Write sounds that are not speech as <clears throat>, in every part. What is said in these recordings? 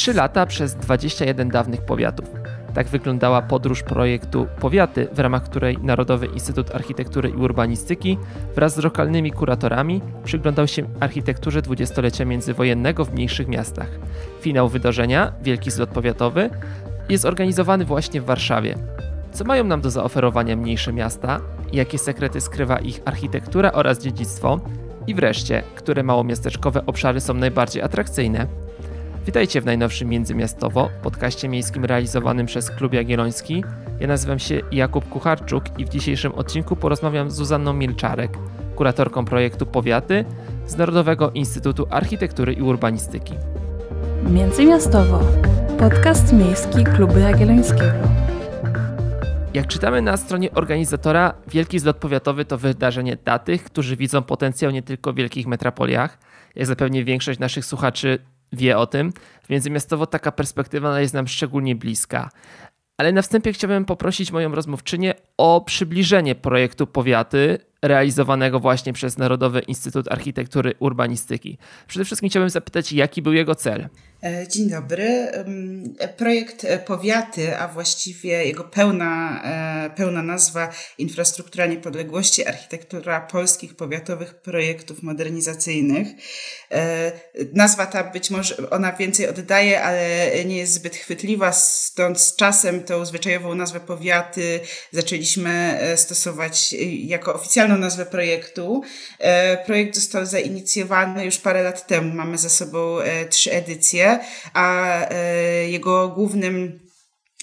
3 lata przez 21 dawnych powiatów. Tak wyglądała podróż projektu Powiaty, w ramach której Narodowy Instytut Architektury i Urbanistyki wraz z lokalnymi kuratorami przyglądał się architekturze dwudziestolecia międzywojennego w mniejszych miastach. Finał wydarzenia, Wielki Zlot Powiatowy, jest organizowany właśnie w Warszawie. Co mają nam do zaoferowania mniejsze miasta? Jakie sekrety skrywa ich architektura oraz dziedzictwo? I wreszcie, które małomiasteczkowe obszary są najbardziej atrakcyjne? Witajcie w najnowszym Międzymiastowo, podcaście miejskim realizowanym przez Klub Jagielloński. Ja nazywam się Jakub Kucharczuk i w dzisiejszym odcinku porozmawiam z Zuzanną Mielczarek, kuratorką projektu Powiaty z Narodowego Instytutu Architektury i Urbanistyki. Międzymiastowo. Podcast miejski Klubu Jagiellońskiego. Jak czytamy na stronie organizatora, Wielki Zlot Powiatowy to wydarzenie dla tych, którzy widzą potencjał nie tylko w wielkich metropoliach. Jak zapewne większość naszych słuchaczy wie o tym, w międzymiastowo taka perspektywa jest nam szczególnie bliska. Ale na wstępie chciałbym poprosić moją rozmówczynię o przybliżenie projektu Powiaty realizowanego właśnie przez Narodowy Instytut Architektury Urbanistyki. Przede wszystkim chciałbym zapytać, jaki był jego cel? E, dzień dobry. Projekt Powiaty, a właściwie jego pełna, e, pełna nazwa Infrastruktura Niepodległości, Architektura Polskich Powiatowych Projektów Modernizacyjnych. E, nazwa ta być może ona więcej oddaje, ale nie jest zbyt chwytliwa, stąd z czasem tą zwyczajową nazwę powiaty zaczęliśmy stosować jako oficjalną nazwę projektu. Projekt został zainicjowany już parę lat temu. Mamy za sobą trzy edycje a e, jego głównym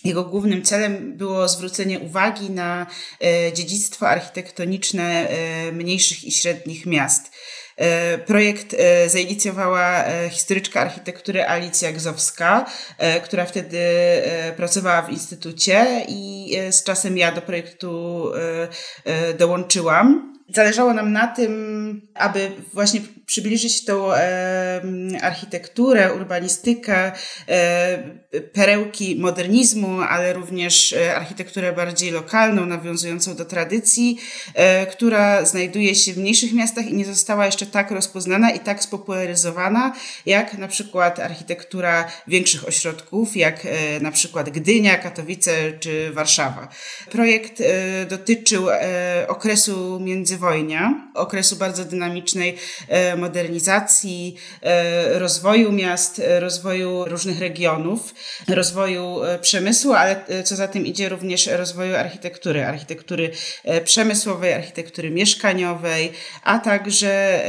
jego głównym celem było zwrócenie uwagi na e, dziedzictwo architektoniczne e, mniejszych i średnich miast. Projekt zainicjowała historyczka architektury Alicja Gzowska, która wtedy pracowała w instytucie i z czasem ja do projektu dołączyłam. Zależało nam na tym, aby właśnie przybliżyć tą e, architekturę, urbanistykę, e, perełki modernizmu, ale również e, architekturę bardziej lokalną, nawiązującą do tradycji, e, która znajduje się w mniejszych miastach i nie została jeszcze tak rozpoznana i tak spopularyzowana, jak na przykład architektura większych ośrodków, jak e, na przykład Gdynia, Katowice czy Warszawa. Projekt e, dotyczył okresu międzywojnia, okresu bardzo dynamicznej modernizacji, e, rozwoju miast, e, rozwoju różnych regionów, rozwoju e, przemysłu, ale co za tym idzie również rozwoju architektury, architektury przemysłowej, architektury mieszkaniowej, a także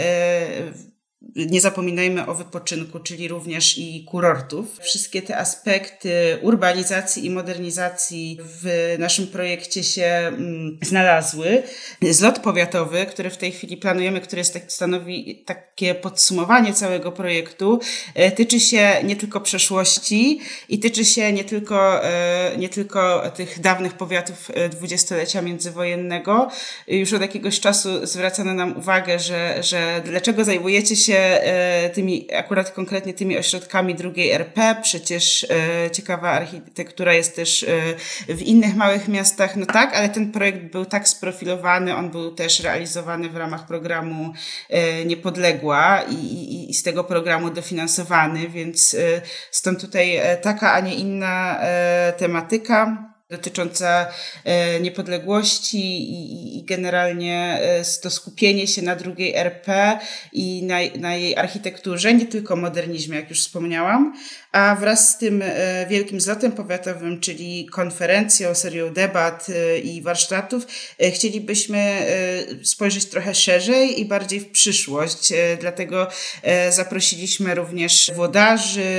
nie zapominajmy o wypoczynku, czyli również i kurortów. Wszystkie te aspekty urbanizacji i modernizacji w naszym projekcie się mm, znalazły. Zlot powiatowy, który w tej chwili planujemy, który tak, stanowi takie podsumowanie całego projektu, e, tyczy się nie tylko przeszłości i tyczy się nie tylko, e, nie tylko tych dawnych powiatów e, dwudziestolecia międzywojennego. Już od jakiegoś czasu zwracano nam uwagę, że, że dlaczego zajmujecie się E, tymi, akurat konkretnie tymi ośrodkami drugiej RP. Przecież e, ciekawa architektura jest też e, w innych małych miastach. No tak, ale ten projekt był tak sprofilowany, on był też realizowany w ramach programu Niepodległa i, i, i z tego programu dofinansowany, więc stąd tutaj taka, a nie inna tematyka dotycząca e, niepodległości i, generalnie e, to skupienie się na drugiej RP i na, na jej architekturze, nie tylko modernizmie, jak już wspomniałam, a wraz z tym e, wielkim zlotem powiatowym, czyli konferencją, serią debat i warsztatów, chcielibyśmy spojrzeć trochę szerzej i bardziej w przyszłość. Dlatego zaprosiliśmy również włodarzy,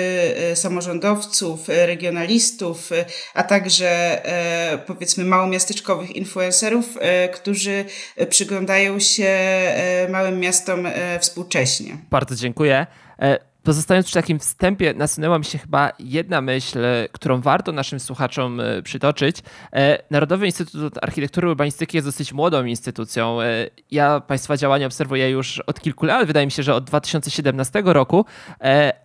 samorządowców, regionalistów, a także E, powiedzmy małomiasteczkowych influencerów, e, którzy przyglądają się e, małym miastom współcześnie. Bardzo dziękuję. Pozostając przy takim wstępie, nasunęła mi się chyba jedna myśl, którą warto naszym słuchaczom e, przytoczyć. E, Narodowy Instytut Architektury i Urbanistyki jest dosyć młodą instytucją. E, ja Państwa działania obserwuję już od kilku lat, wydaje mi się, że od 2017 roku,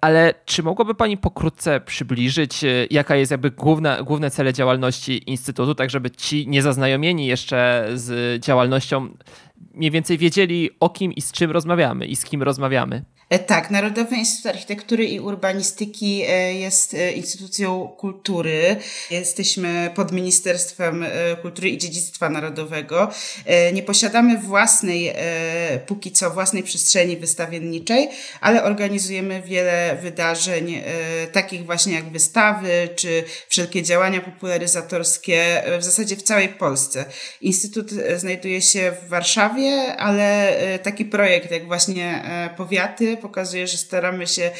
ale czy mogłaby Pani pokrótce przybliżyć, jaka jest jakby główna, główne cele działalności Instytutu, tak żeby ci niezaznajomieni jeszcze z działalnością mniej więcej wiedzieli o kim i z czym rozmawiamy i z kim rozmawiamy? Tak, Narodowy Instytut Architektury i Urbanistyki jest instytucją kultury. Jesteśmy pod Ministerstwem Kultury i Dziedzictwa Narodowego. Nie posiadamy własnej, póki co własnej przestrzeni wystawienniczej, ale organizujemy wiele wydarzeń, takich właśnie jak wystawy, czy wszelkie działania popularyzatorskie w zasadzie w całej Polsce. Instytut znajduje się w Warszawie, ale taki projekt jak właśnie powiaty pokazuje, że staramy się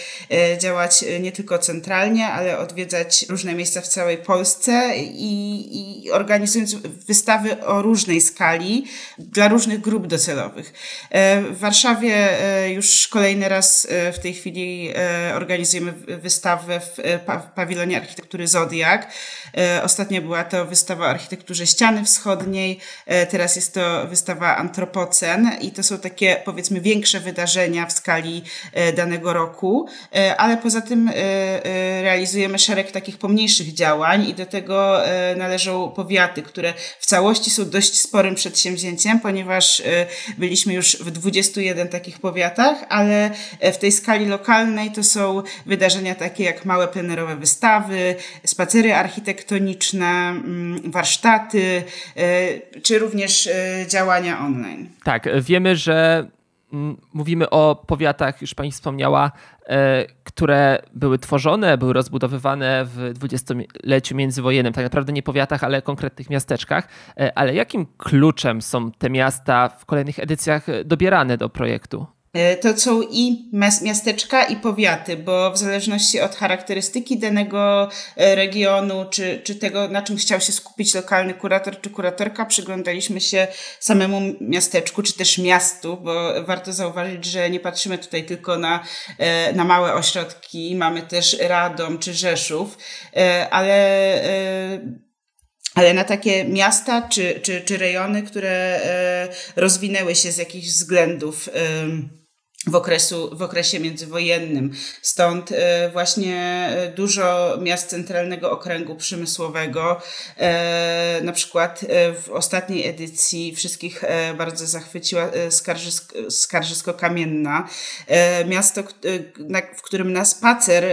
działać nie tylko centralnie, ale odwiedzać różne miejsca w całej Polsce i, i organizując wystawy o różnej skali dla różnych grup docelowych. W Warszawie już kolejny raz w tej chwili organizujemy wystawę w pawilonie architektury Zodiak. Ostatnio była to wystawa o architekturze ściany wschodniej, teraz jest to wystawa Antropocen i to są takie powiedzmy większe wydarzenia w skali danego roku, ale poza tym realizujemy szereg takich pomniejszych działań i do tego należą powiaty, które w całości są dość sporym przedsięwzięciem, ponieważ byliśmy już w 21 takich powiatach, ale w tej skali lokalnej to są wydarzenia takie jak małe plenerowe wystawy, spacery architektoniczne, mm, warsztaty, czy również działania online. Tak, wiemy, że mówimy o powiatach, już pani wspomniała, e, które były tworzone, były rozbudowywane w dwudziestoleciu międzywojennym, tak naprawdę nie powiatach, ale konkretnych miasteczkach. E, ale jakim kluczem są te miasta w kolejnych edycjach dobierane do projektu? E, to są i miasteczka, i powiaty, bo w zależności od charakterystyki danego e, regionu, czy, czy tego, na czym chciał się skupić lokalny kurator czy kuratorka, przyglądaliśmy się samemu miasteczku, czy też miastu, bo warto zauważyć, że nie patrzymy tutaj tylko na, e, na małe ośrodki, mamy też Radom czy Rzeszów, ale ale na takie miasta czy, czy, czy rejony, które rozwinęły się z jakichś względów w, okresu, w okresie międzywojennym. Stąd e, właśnie e, dużo miast centralnego okręgu przemysłowego, e, na przykład w ostatniej edycji wszystkich bardzo zachwyciła Skarżysko-Kamienna. Miasto, w którym na spacer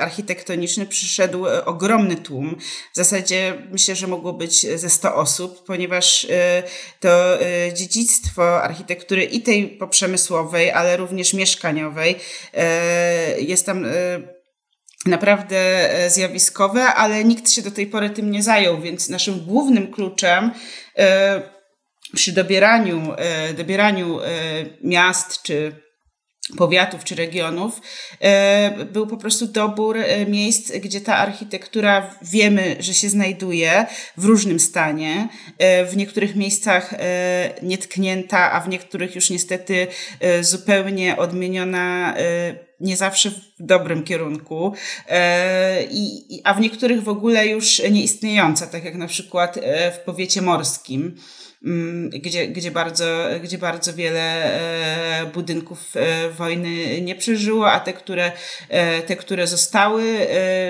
architektoniczny przyszedł ogromny tłum. W zasadzie myślę, że mogło być ze 100 osób, ponieważ to dziedzictwo architektury i tej poprzemysłowej, ale również mieszkaniowej. E, jest tam e, naprawdę e, zjawiskowe, ale nikt się do tej pory tym nie zajął, więc naszym głównym kluczem przy dobieraniu, dobieraniu miast czy powiatów czy regionów, e, był po prostu dobór e, miejsc, gdzie ta architektura wiemy, że się znajduje w różnym stanie, e, w niektórych miejscach nietknięta, a w niektórych już niestety zupełnie odmieniona nie zawsze w dobrym kierunku, a w niektórych w ogóle już nieistniejąca, tak jak na przykład w powiecie morskim. Mm, gdzie, gdzie, bardzo, gdzie bardzo wiele e, budynków e, wojny nie przeżyło, a te, które, e, te, które zostały,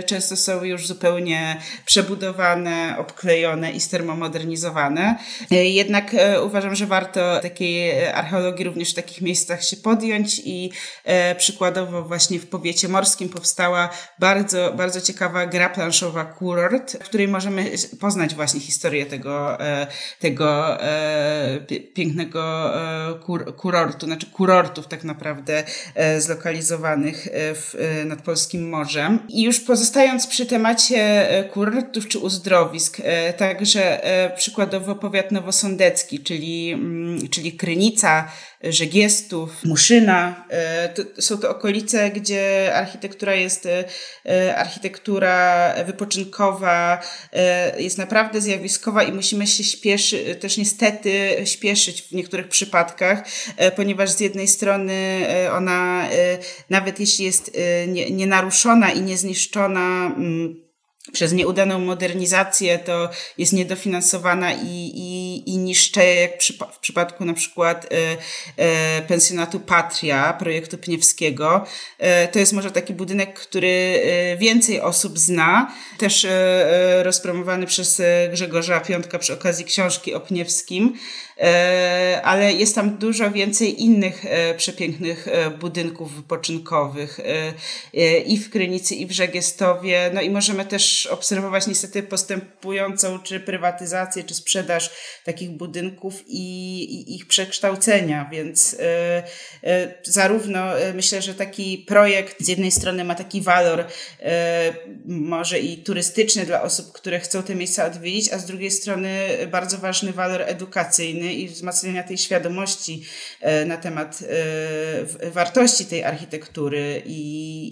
często są już zupełnie przebudowane, obklejone i stermomodernizowane. Jednak uważam, że warto takiej archeologii również w takich miejscach się podjąć i przykładowo właśnie w powiecie morskim powstała bardzo, bardzo ciekawa gra planszowa Kurort, w której możemy poznać właśnie historię tego, tego pięknego e, kur, kurortu, znaczy kurortów tak naprawdę e, zlokalizowanych w, nad Polskim Morzem. I już pozostając przy temacie kurortów czy uzdrowisk, także przykładowo powiat nowosądecki, czyli, mm, czyli Krynica, Żegiestów, Muszyna. To, są to okolice, gdzie architektura jest architektura wypoczynkowa, jest naprawdę zjawiskowa i musimy się śpieszyć, też niestety śpieszyć w niektórych przypadkach, e, ponieważ z jednej strony e, ona, e, nawet jeśli jest nienaruszona i niezniszczona, mm, przez nieudaną modernizację to jest niedofinansowana i, i i, niszczeje, jak w przypadku na przykład pensjonatu Patria, projektu Pniewskiego. To jest może taki budynek, który więcej osób zna, też rozpromowany przez Grzegorza Piątka przy okazji książki o Pniewskim. E, ale jest tam dużo więcej innych e, przepięknych e, budynków wypoczynkowych i w Krynicy, i w Żegiestowie. No i możemy też obserwować niestety postępującą czy prywatyzację, czy sprzedaż takich budynków i, i ich przekształcenia, więc zarówno myślę, że taki projekt z jednej strony ma taki walor może i turystyczny dla osób, które chcą te miejsca odwiedzić, a z drugiej strony bardzo ważny walor edukacyjny i wzmacniania tej świadomości e, na temat e, wartości tej architektury i,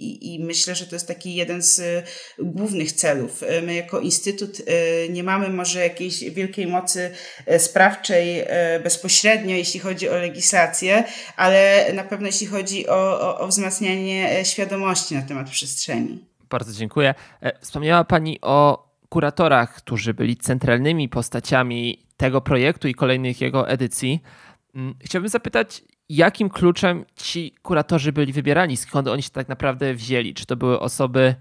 i, i myślę, że to jest taki jeden z e, głównych celów. My jako Instytut nie mamy może jakiejś wielkiej mocy sprawczej bezpośrednio, jeśli chodzi o legislację, ale na pewno jeśli chodzi o, o, o wzmacnianie świadomości na temat przestrzeni. Bardzo dziękuję. Wspomniała Pani o kuratorach, którzy byli centralnymi postaciami tego projektu i kolejnych jego edycji. Mm, chciałbym zapytać, jakim kluczem ci kuratorzy byli wybierani? Skąd oni się tak naprawdę wzięli? Czy to były osoby,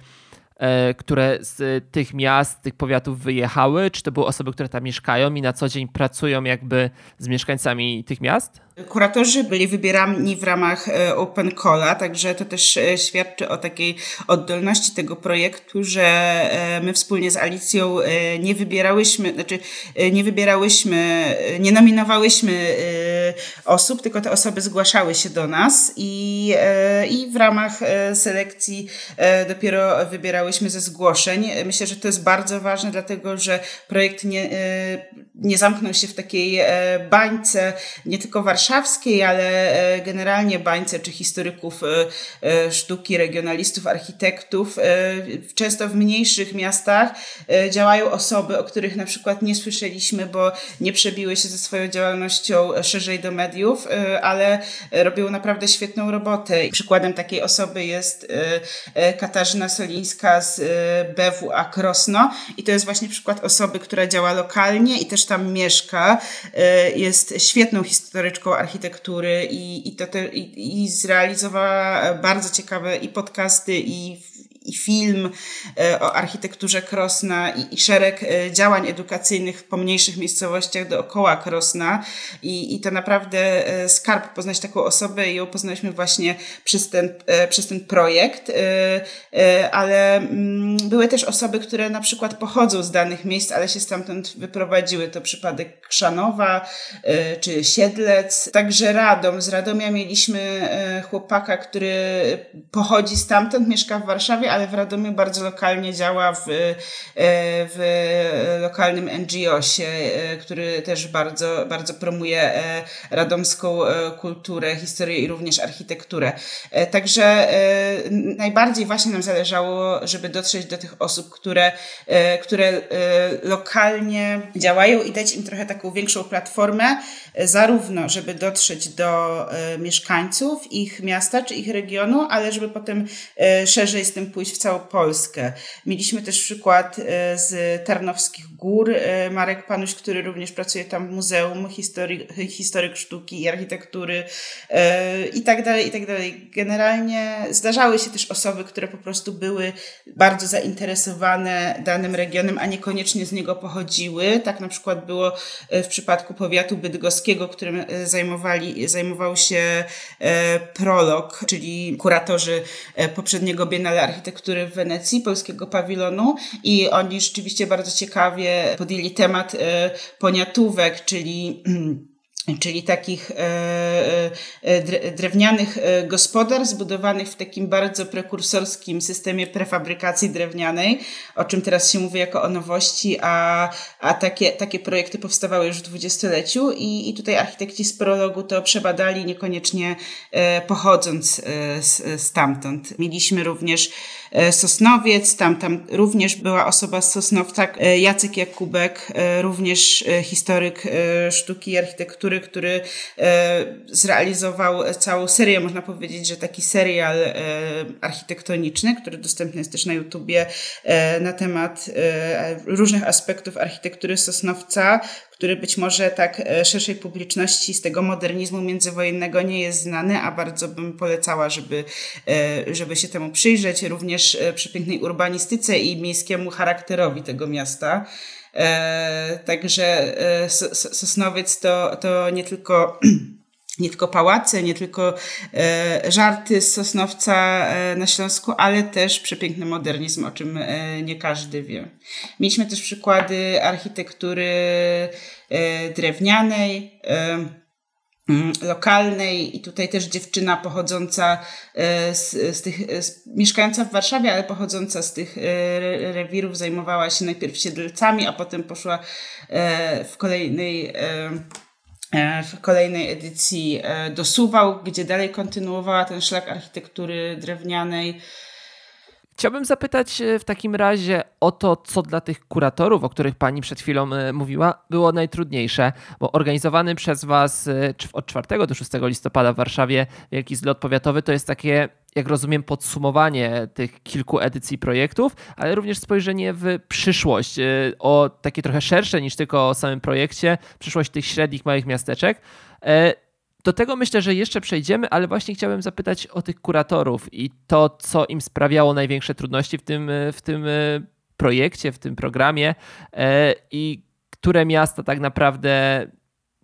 które z tych miast, tych powiatów wyjechały? Czy to były osoby, które tam mieszkają i na co dzień pracują jakby z mieszkańcami tych miast? Kuratorzy byli wybierani w ramach e, Open Calla, także to też e, świadczy o takiej oddolności tego projektu, że e, my wspólnie z Alicją nie wybierałyśmy, znaczy nie wybierałyśmy, nie nominowałyśmy osób, tylko te osoby zgłaszały się do nas i, i w ramach selekcji dopiero wybierałyśmy ze zgłoszeń. Myślę, że to jest bardzo ważne, dlatego że projekt nie, nie zamknął się w takiej bańce, nie tylko warszawskiej, ale e, generalnie bańce czy historyków e, e, sztuki, regionalistów, architektów. Często w mniejszych miastach działają osoby, o których na przykład nie słyszeliśmy, bo nie przebiły się ze swoją działalnością szerzej do mediów, ale robią naprawdę świetną robotę. Przykładem takiej osoby jest Katarzyna Solińska z BWA Krosno i to jest właśnie przykład osoby, która działa lokalnie i też tam mieszka. Jest świetną historyczką architektury i, i, to te, i, i zrealizowała bardzo ciekawe i podcasty, i i film e, o architekturze Krosna i, i, szereg e, działań edukacyjnych w pomniejszych miejscowościach dookoła Krosna i, i to naprawdę e, skarb poznać taką osobę i ją poznaliśmy właśnie przez ten, przez ten projekt, ale mm, były też osoby, które na przykład pochodzą z danych miejsc, ale się stamtąd wyprowadziły. To przypadek Krzanowa czy Siedlec, także Radom. Z Radomia mieliśmy chłopaka, który pochodzi stamtąd, mieszka w Warszawie, ale w Radomiu bardzo lokalnie działa w, e, w lokalnym NGO-sie, e, który też bardzo, bardzo promuje e, radomską kulturę, historię i również architekturę. Także najbardziej właśnie nam zależało, żeby dotrzeć do tych osób, które, które lokalnie działają i dać im trochę taką większą platformę, zarówno żeby dotrzeć do mieszkańców ich miasta czy ich regionu, ale żeby potem szerzej z tym pójść w całą Polskę. Mieliśmy też przykład e, z Tarnowskich Gór, e, Marek Panuś, który również pracuje tam w Muzeum Historii, Historyk Sztuki i Architektury e, i tak dalej, i tak dalej. Generalnie zdarzały się też osoby, które po prostu były bardzo zainteresowane danym regionem, a niekoniecznie z niego pochodziły. Tak na przykład było w przypadku powiatu bydgoskiego, którym zajmowali, zajmował się Prolog, czyli kuratorzy poprzedniego Biennale Architektury architektury w Wenecji, polskiego pawilonu i oni rzeczywiście bardzo ciekawie podjęli temat e, poniatówek, czyli <clears throat> czyli takich e, e, drewnianych gospodarstw zbudowanych w takim bardzo prekursorskim systemie prefabrykacji drewnianej, o czym teraz się mówi jako o nowości, a, a takie, takie projekty powstawały już w dwudziestoleciu i, i tutaj architekci z prologu to przebadali niekoniecznie pochodząc stamtąd. Mieliśmy również Sosnowiec, tam, tam również była osoba z Sosnowca, e, Jacek Jakubek, e, również historyk sztuki i architektury, który zrealizował całą serię, można powiedzieć, że taki serial architektoniczny, który dostępny jest też na YouTubie na temat różnych aspektów architektury Sosnowca, który być może tak szerszej publiczności z tego modernizmu międzywojennego nie jest znany, a bardzo bym polecała, żeby, żeby się temu przyjrzeć, również przy pięknej urbanistyce i miejskiemu charakterowi tego miasta. Także Sosnowiec to, to nie tylko <clears throat> nie tylko pałace, nie tylko e, żarty z Sosnowca e, na Śląsku, ale też przepiękny modernizm, o czym e, nie każdy wie. Mieliśmy też przykłady architektury drewnianej, mm, lokalnej i tutaj też dziewczyna pochodząca z, z tych, z, mieszkająca w Warszawie, ale pochodząca z tych rewirów zajmowała się najpierw siedlcami, a potem poszła w kolejnej w kolejnej edycji e, do Suwał, gdzie dalej kontynuowała ten szlak architektury drewnianej. Chciałbym zapytać e, w takim razie o to, co dla tych kuratorów, o których pani przed chwilą mówiła, było najtrudniejsze, bo organizowany przez was od 4 do 6 listopada w Warszawie Wielki Zlot Powiatowy to jest takie jak rozumiem, podsumowanie tych kilku edycji projektów, ale również spojrzenie w przyszłość, y, o takie trochę szersze niż tylko o samym projekcie, przyszłość tych średnich, małych miasteczek. E, do tego myślę, że jeszcze przejdziemy, ale właśnie chciałem zapytać o tych kuratorów i to, co im sprawiało największe trudności w tym, w tym projekcie, w tym programie e, i które miasta tak naprawdę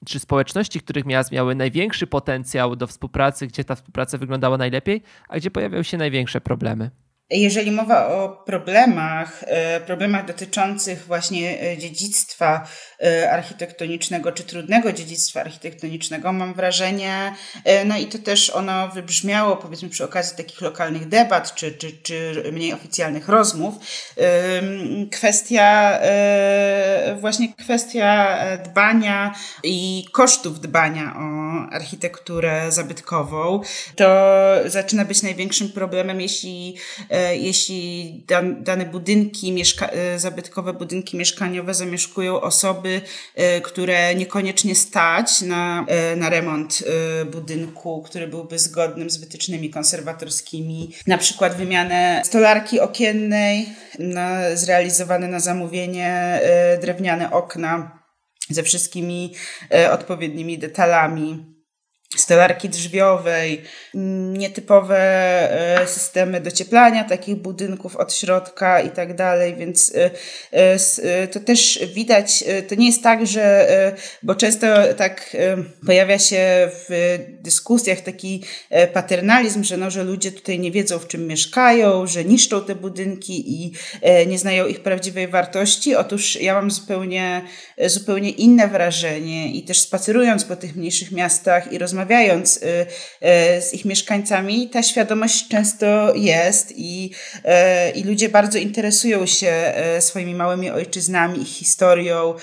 czy społeczności, których miast miały największy potencjał do współpracy, gdzie ta współpraca wyglądała najlepiej, a gdzie pojawiały się największe problemy? Jeżeli mowa o problemach, e, problemach dotyczących właśnie e, dziedzictwa e, architektonicznego, czy trudnego dziedzictwa architektonicznego, mam wrażenie, no i to też ono wybrzmiało powiedzmy przy okazji takich lokalnych debat, czy, czy, czy mniej oficjalnych rozmów, kwestia, właśnie kwestia dbania i kosztów dbania o architekturę zabytkową, to zaczyna być największym problemem, jeśli E, jeśli dane budynki, mieszka- e, zabytkowe budynki mieszkaniowe zamieszkują osoby, e, które niekoniecznie stać na, na remont budynku, który byłby zgodnym z wytycznymi konserwatorskimi, na przykład wymianę stolarki okiennej, na, zrealizowane na zamówienie drewniane okna ze wszystkimi odpowiednimi detalami stolarki drzwiowej, nietypowe e, systemy docieplania takich budynków od środka i tak dalej, więc e, e, to też widać, to nie jest tak, że, bo często tak pojawia się w dyskusjach taki paternalizm, że, no, że ludzie tutaj nie wiedzą w czym mieszkają, że niszczą te budynki i nie znają ich prawdziwej wartości. Otóż ja mam zupełnie, zupełnie inne wrażenie i też spacerując po tych mniejszych miastach i rozmawiając rozmawiając y, y, z ich mieszkańcami, ta świadomość często jest i, y, i ludzie bardzo interesują się swoimi małymi ojczyznami, ich historią.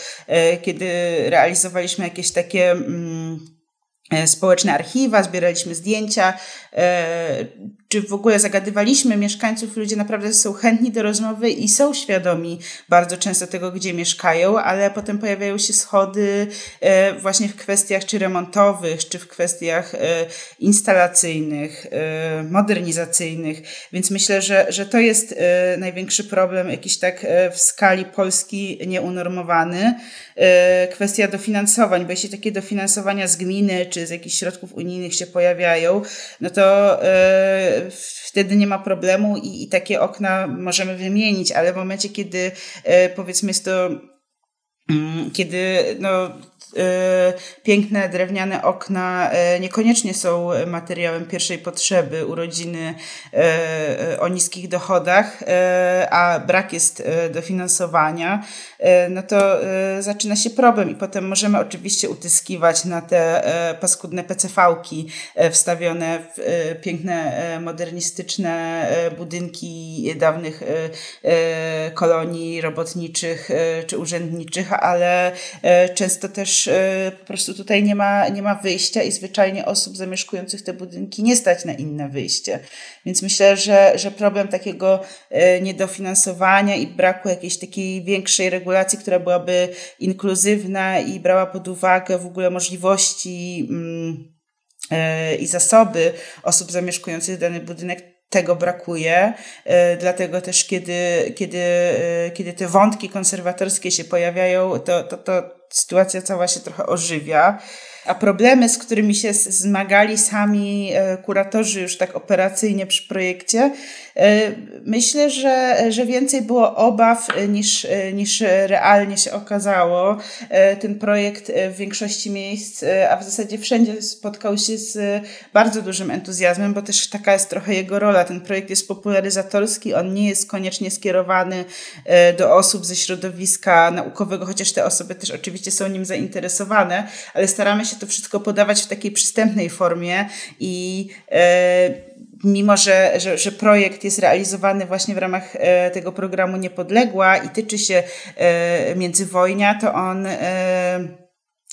Kiedy realizowaliśmy jakieś takie mm, społeczne archiwa, zbieraliśmy zdjęcia, czy w ogóle zagadywaliśmy mieszkańców, ludzie naprawdę są chętni do rozmowy i są świadomi bardzo często tego, gdzie mieszkają, ale potem pojawiają się schody e, właśnie w kwestiach czy remontowych, czy w kwestiach e, instalacyjnych, e, modernizacyjnych, więc myślę, że, że to jest największy problem, jakiś tak w skali Polski nieunormowany. Kwestia dofinansowań, bo jeśli takie dofinansowania z gminy czy z jakichś środków unijnych się pojawiają, no to wtedy nie ma problemu i, i takie okna możemy wymienić, ale w momencie, kiedy e, powiedzmy jest to kiedy no, E, piękne drewniane okna e, niekoniecznie są materiałem pierwszej potrzeby urodziny e, o niskich dochodach, a brak jest dofinansowania, no to zaczyna się problem i potem możemy oczywiście utyskiwać na te paskudne PCV-ki wstawione w piękne, modernistyczne budynki dawnych kolonii robotniczych czy urzędniczych, ale często też E, po prostu tutaj nie ma, nie ma wyjścia i zwyczajnie osób zamieszkujących te budynki nie stać na inne wyjście. Więc myślę, że, że problem takiego e, niedofinansowania i braku jakiejś takiej większej regulacji, która byłaby inkluzywna i brała pod uwagę w ogóle możliwości mm, e, i zasoby osób zamieszkujących dany budynek, tego brakuje. E, dlatego też, kiedy, kiedy, e, kiedy te wątki konserwatorskie się pojawiają, to, to, to sytuacja cała się trochę ożywia. A problemy, z którymi się zmagali sami e, kuratorzy już tak operacyjnie przy projekcie, myślę, że, że więcej było obaw e, niż, niż realnie się okazało. Ten projekt w większości miejsc, a w zasadzie wszędzie spotkał się z bardzo dużym entuzjazmem, bo też taka jest trochę jego rola. Ten projekt jest popularyzatorski, on nie jest koniecznie skierowany do osób ze środowiska naukowego, chociaż te osoby też oczywiście są nim zainteresowane, ale staramy się to wszystko podawać w takiej przystępnej formie i e, mimo, że, że, że projekt jest realizowany właśnie w ramach e, tego programu Niepodległa i tyczy się e, międzywojnia, to on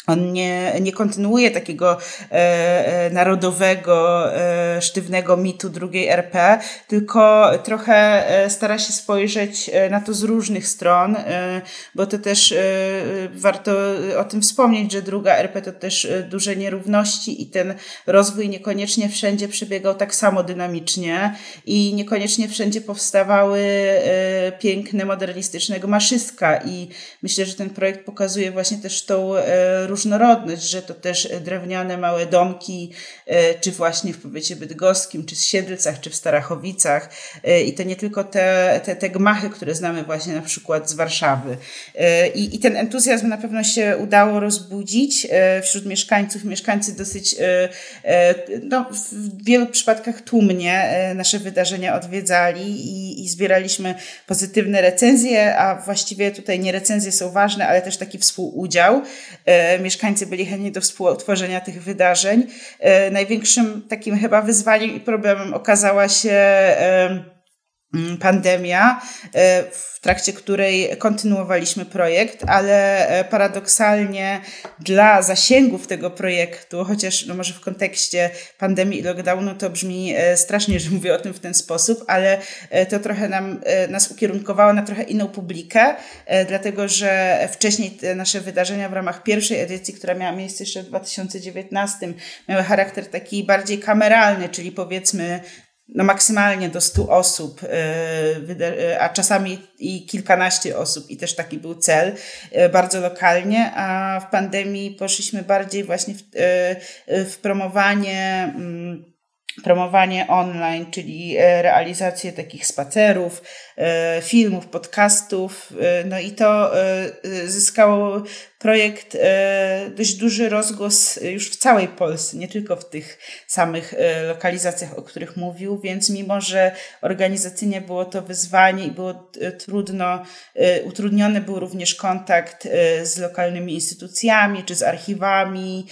on nie, nie kontynuuje takiego e, e, narodowego, e, sztywnego mitu drugiej RP, tylko trochę e, stara się spojrzeć e, na to z różnych stron, e, bo to też warto o tym wspomnieć, że druga RP to też duże nierówności i ten rozwój niekoniecznie wszędzie przebiegał tak samo dynamicznie i niekoniecznie wszędzie powstawały piękne, modernistyczne gmaszystka i myślę, że ten projekt pokazuje właśnie też tą różnorodność, że to też drewniane małe domki, e, czy właśnie w powiecie bydgoskim, czy w Siedlcach, czy w Starachowicach. E, I to nie tylko te, te, te gmachy, które znamy właśnie na przykład z Warszawy. E, I, I ten entuzjazm na pewno się udało rozbudzić wśród mieszkańców. Mieszkańcy dosyć, no, w wielu przypadkach tłumnie nasze wydarzenia odwiedzali i, i zbieraliśmy pozytywne recenzje, a właściwie tutaj nie recenzje są ważne, ale też taki współudział mieszkańcy byli chętni do współtworzenia tych wydarzeń. E, największym takim chyba wyzwaniem i problemem okazała się pandemia, e, w trakcie której kontynuowaliśmy projekt, ale e, paradoksalnie dla zasięgów tego projektu, chociaż no może w kontekście pandemii i lockdownu to brzmi e, strasznie, że mówię o tym w ten sposób, ale to trochę nam, nas ukierunkowało na trochę inną publikę, dlatego że wcześniej te nasze wydarzenia w ramach pierwszej edycji, która miała miejsce jeszcze w 2019, miały charakter taki bardziej kameralny, czyli powiedzmy no maksymalnie do 100 osób, y, y, a czasami i kilkanaście osób, i też taki był cel, y, bardzo lokalnie, a w pandemii poszliśmy bardziej właśnie w, w promowanie mm, promowanie online, czyli realizację takich spacerów, filmów, podcastów. No i to zyskało projekt dość duży rozgłos już w całej Polsce, nie tylko w tych samych lokalizacjach, o których mówił, więc mimo, że organizacyjnie było to wyzwanie i było trudno, utrudniony był również kontakt z lokalnymi instytucjami czy z archiwami,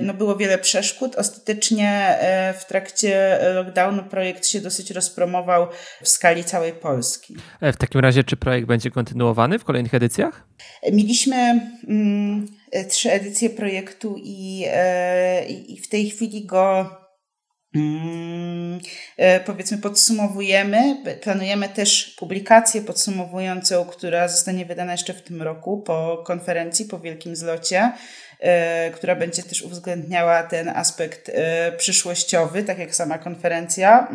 no było wiele przeszkód. Ostatecznie w trakcie lockdownu projekt się dosyć rozpromował w skali całej Polski. E, w takim razie, czy projekt będzie kontynuowany w kolejnych edycjach? Mieliśmy mm, trzy edycje projektu i, e, i w tej chwili go mm, e, powiedzmy podsumowujemy. Planujemy też publikację podsumowującą, która zostanie wydana jeszcze w tym roku po konferencji, po wielkim zlocie. E, która będzie też uwzględniała ten aspekt e, przyszłościowy, tak jak sama konferencja.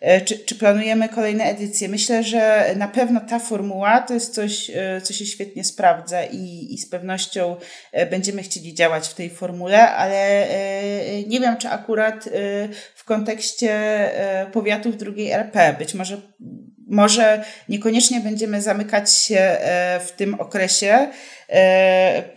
E, czy, czy, planujemy kolejne edycje? Myślę, że na pewno ta formuła to jest coś, co się świetnie sprawdza i, i z pewnością będziemy chcieli działać w tej formule, ale nie wiem, czy akurat w kontekście powiatów drugiej RP, być może może niekoniecznie będziemy zamykać się w tym okresie, E,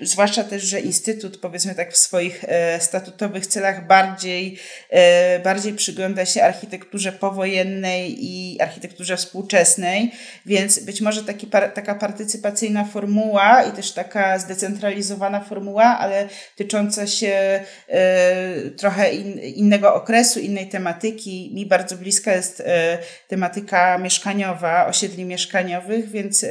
zwłaszcza też, że Instytut, powiedzmy tak, w swoich e, statutowych celach bardziej, e, bardziej przygląda się architekturze powojennej i architekturze współczesnej, więc być może taki, taka partycypacyjna formuła i też taka zdecentralizowana formuła, ale tycząca się trochę in, innego okresu, innej tematyki. Mi bardzo bliska jest tematyka mieszkaniowa, osiedli mieszkaniowych, więc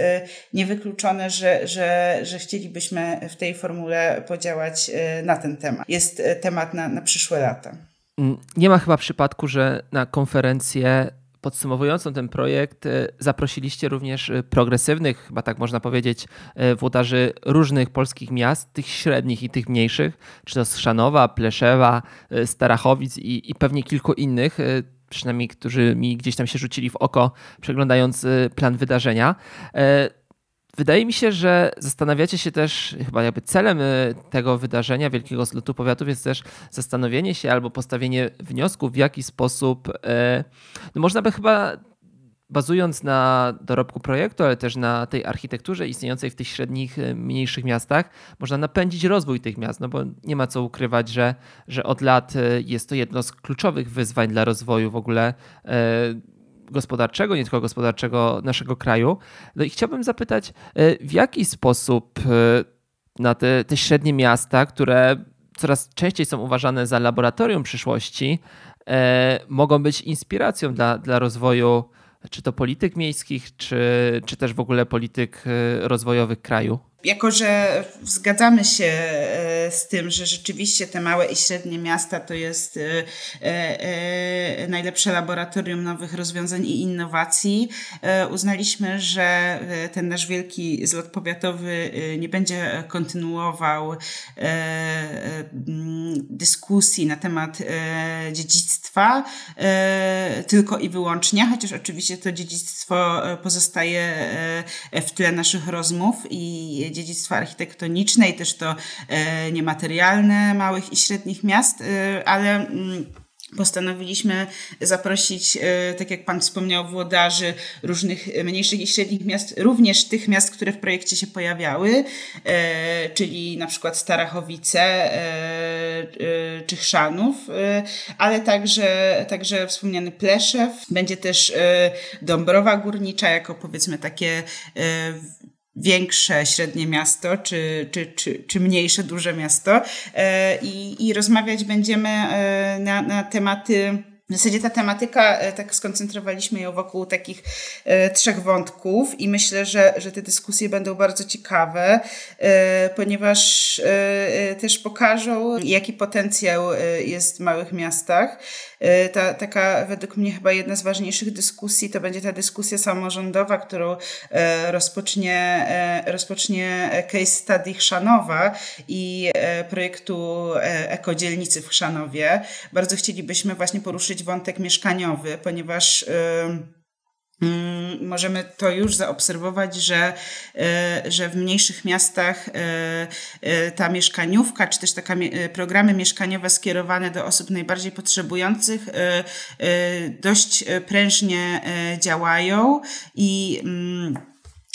niewykluczone, że, że, że chcielibyśmy w tej formule podziałać e, na ten temat. Jest e, temat na, na przyszłe lata. Mm, nie ma chyba przypadku, że na konferencję podsumowującą ten projekt e, zaprosiliście również progresywnych, chyba tak można powiedzieć, włodarzy różnych polskich miast, tych średnich i tych mniejszych, czy to z Szanowa, Pleszewa, Starachowic i, i pewnie kilku innych, przynajmniej którzy mi gdzieś tam się rzucili w oko, przeglądając plan wydarzenia Wydaje mi się, że zastanawiacie się też, chyba jakby celem tego wydarzenia, Wielkiego Zlotu Powiatów jest też zastanowienie się albo postawienie wniosku, w jaki sposób, no można by chyba bazując na dorobku projektu, ale też na tej architekturze istniejącej w tych średnich, e, mniejszych miastach, można napędzić rozwój tych miast, no bo nie ma co ukrywać, że, że od lat jest to jedno z kluczowych wyzwań dla rozwoju w ogóle gospodarczego, nie tylko gospodarczego naszego kraju. No i chciałbym zapytać, w jaki sposób na te, te średnie miasta, które coraz częściej są uważane za laboratorium przyszłości, mogą być inspiracją dla, dla rozwoju czy to polityk miejskich, czy, czy też w ogóle polityk rozwojowych kraju? Jako, że zgadzamy się e, z tym, że rzeczywiście te małe i średnie miasta to jest e, e, najlepsze laboratorium nowych rozwiązań i innowacji, uznaliśmy, że ten nasz wielki zlot powiatowy nie będzie kontynuował dyskusji na temat dziedzictwa tylko i wyłącznie, chociaż oczywiście to dziedzictwo pozostaje w tle naszych rozmów i dziedzictwa architektoniczne i też to e, niematerialne małych i średnich miast, e, ale mm, postanowiliśmy zaprosić, e, tak jak Pan wspomniał, włodarzy różnych mniejszych i średnich miast, również tych miast, które w projekcie się pojawiały, czyli na przykład Starachowice czy Chrzanów, ale także, także wspomniany Pleszew. Będzie też Dąbrowa Górnicza jako powiedzmy takie większe, średnie miasto, czy, czy, czy, czy mniejsze, duże miasto e, i, i rozmawiać będziemy e, na, na tematy w zasadzie ta tematyka, e, tak skoncentrowaliśmy ją wokół takich e, trzech wątków i myślę, że, że te dyskusje będą bardzo ciekawe, e, ponieważ też pokażą, jaki potencjał jest w małych miastach. Ta, taka według mnie chyba jedna z ważniejszych dyskusji to będzie ta dyskusja samorządowa, którą rozpocznie, rozpocznie case study Chrzanowa i projektu Ekodzielnicy w Chrzanowie. Bardzo chcielibyśmy właśnie poruszyć wątek mieszkaniowy, ponieważ możemy to już zaobserwować, że, y, że w mniejszych miastach y, y, ta mieszkaniówka, czy też takie programy mieszkaniowe skierowane do osób najbardziej potrzebujących dość prężnie działają i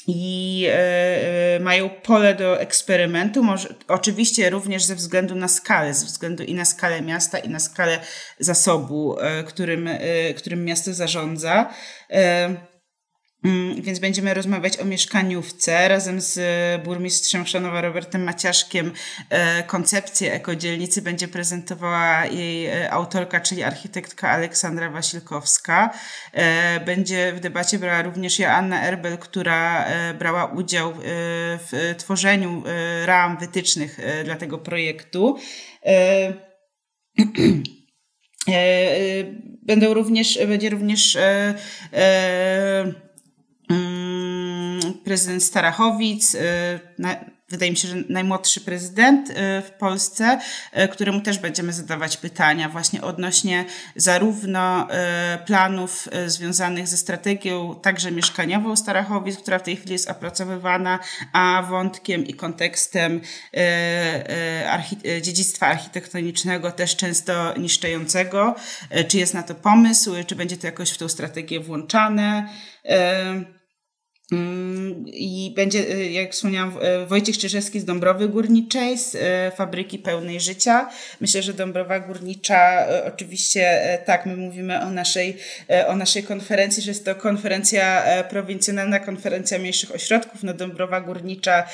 i e, e, mają pole do eksperymentu, może, oczywiście również ze względu na skalę, ze względu i na skalę miasta, i na skalę zasobu, e, którym, którym miasto zarządza. Mm, więc będziemy rozmawiać o mieszkaniówce razem z burmistrzem Chrzanowa Robertem Maciaszkiem. E, koncepcję ekodzielnicy będzie prezentowała jej e, autorka, czyli architektka Aleksandra Wasilkowska. E, będzie w debacie brała również Joanna Erbel, która brała udział w tworzeniu ram wytycznych dla tego projektu. <clears throat> Będą również, będzie również prezydent Starachowic, y, wydaje mi się, że najmłodszy prezydent y, w Polsce, y, któremu też będziemy zadawać pytania właśnie odnośnie zarówno planów związanych ze strategią także mieszkaniową Starachowic, która w tej chwili jest opracowywana, a wątkiem i kontekstem dziedzictwa architektonicznego też często niszczącego. Czy jest na to pomysł, czy będzie to jakoś w tą strategię włączane? Mm, I będzie, y, jak wspomniałam, y, Wojciech Czyżewski z Dąbrowy Górniczej, z y, Fabryki Pełnej Życia. Myślę, że Dąbrowa Górnicza, oczywiście tak, my mówimy o naszej, o naszej konferencji, że jest to konferencja prowincjonalna, konferencja mniejszych ośrodków. No Dąbrowa Górnicza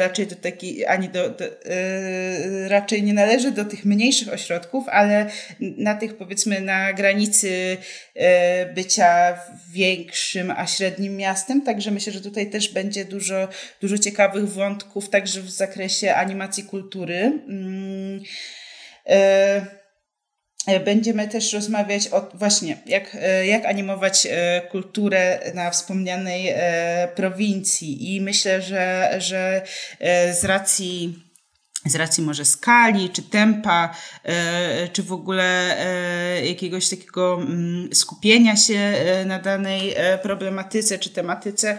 raczej do takiej, ani do, do raczej nie należy do tych mniejszych ośrodków, ale na tych powiedzmy na granicy bycia większym, a średnim miastem, także myślę, że tutaj też będzie dużo, dużo ciekawych wątków, także w zakresie animacji kultury. Mm, e, e, będziemy też rozmawiać o właśnie, jak, e, jak animować kulturę na wspomnianej prowincji. I myślę, że, że z racji z racji może skali, czy tempa, e, czy w ogóle e, jakiegoś takiego mm, skupienia się e, na danej problematyce czy tematyce.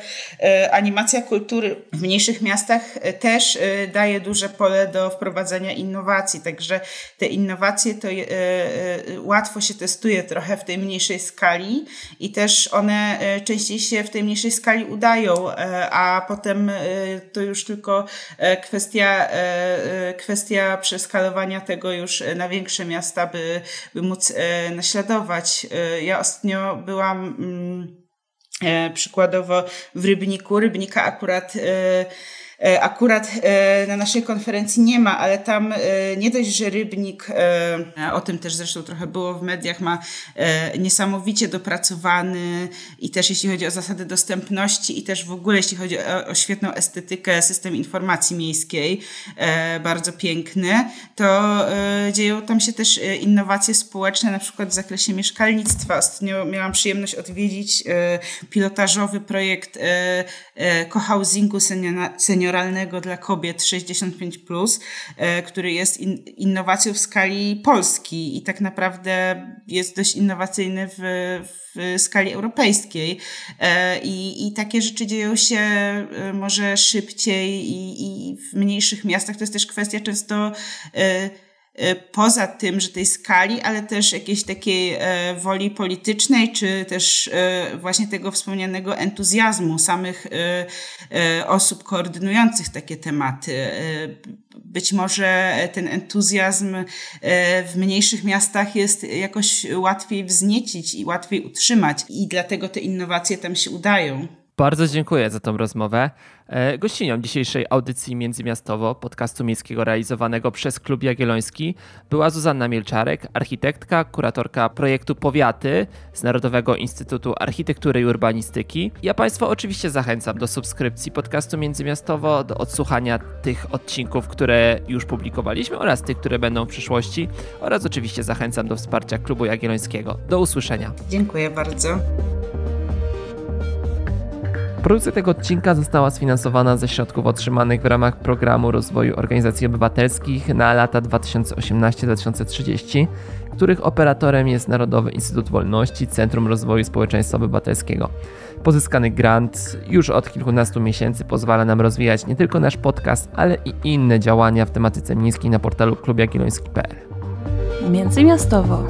Animacja kultury w mniejszych miastach też daje duże pole do wprowadzania innowacji, także te innowacje to łatwo się testuje trochę w tej mniejszej skali i też one częściej się w tej mniejszej skali udają, a potem to już tylko kwestia kwestia przeskalowania tego już na większe miasta, by, by móc e, naśladować. E, ja ostatnio byłam mm, e, przykładowo w Rybniku. Rybnika akurat E, akurat e, na naszej konferencji nie ma, ale tam e, nie dość, że Rybnik, o tym też zresztą trochę było w mediach, ma niesamowicie dopracowany i też jeśli chodzi o zasady dostępności i też w ogóle jeśli chodzi o, świetną estetykę system informacji miejskiej, bardzo piękny, to dzieją tam się też innowacje społeczne, na przykład w zakresie mieszkalnictwa. Ostatnio miałam przyjemność odwiedzić pilotażowy projekt cohousingu senior senioralnego dla kobiet 65, e, który jest innowacją w skali Polski i tak naprawdę jest dość innowacyjny w, w skali europejskiej. E, I, I takie rzeczy dzieją się e, może szybciej i, i w mniejszych miastach. To jest też kwestia często poza tym, że tej skali, ale też jakiejś takiej e, woli politycznej, czy też e, właśnie tego wspomnianego entuzjazmu samych osób koordynujących takie tematy. Być może ten entuzjazm w mniejszych miastach jest jakoś łatwiej wzniecić i łatwiej utrzymać, i dlatego te innowacje tam się udają. Bardzo dziękuję za tą rozmowę. E, gościnią dzisiejszej audycji międzymiastowo podcastu miejskiego realizowanego przez Klub Jagielloński była Zuzanna Mielczarek, architektka, kuratorka projektu Powiaty z Narodowego Instytutu Architektury i Urbanistyki. Ja Państwa oczywiście zachęcam do subskrypcji podcastu międzymiastowo, do odsłuchania tych odcinków, które już publikowaliśmy oraz tych, które będą w przyszłości oraz oczywiście zachęcam do wsparcia Klubu Jagiellońskiego. Do usłyszenia. Dziękuję bardzo. Produkcja tego odcinka została sfinansowana ze środków otrzymanych w ramach programu rozwoju organizacji obywatelskich na lata 2018-2030, których operatorem jest Narodowy Instytut Wolności Centrum Rozwoju Społeczeństwa Obywatelskiego. Pozyskany grant już od kilkunastu miesięcy pozwala nam rozwijać nie tylko nasz podcast, ale i inne działania w tematyce miejskiej na portalu klubjagielloński.pl. Międzymiastowo.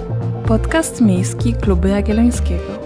Podcast miejski Klubu Jagiellońskiego.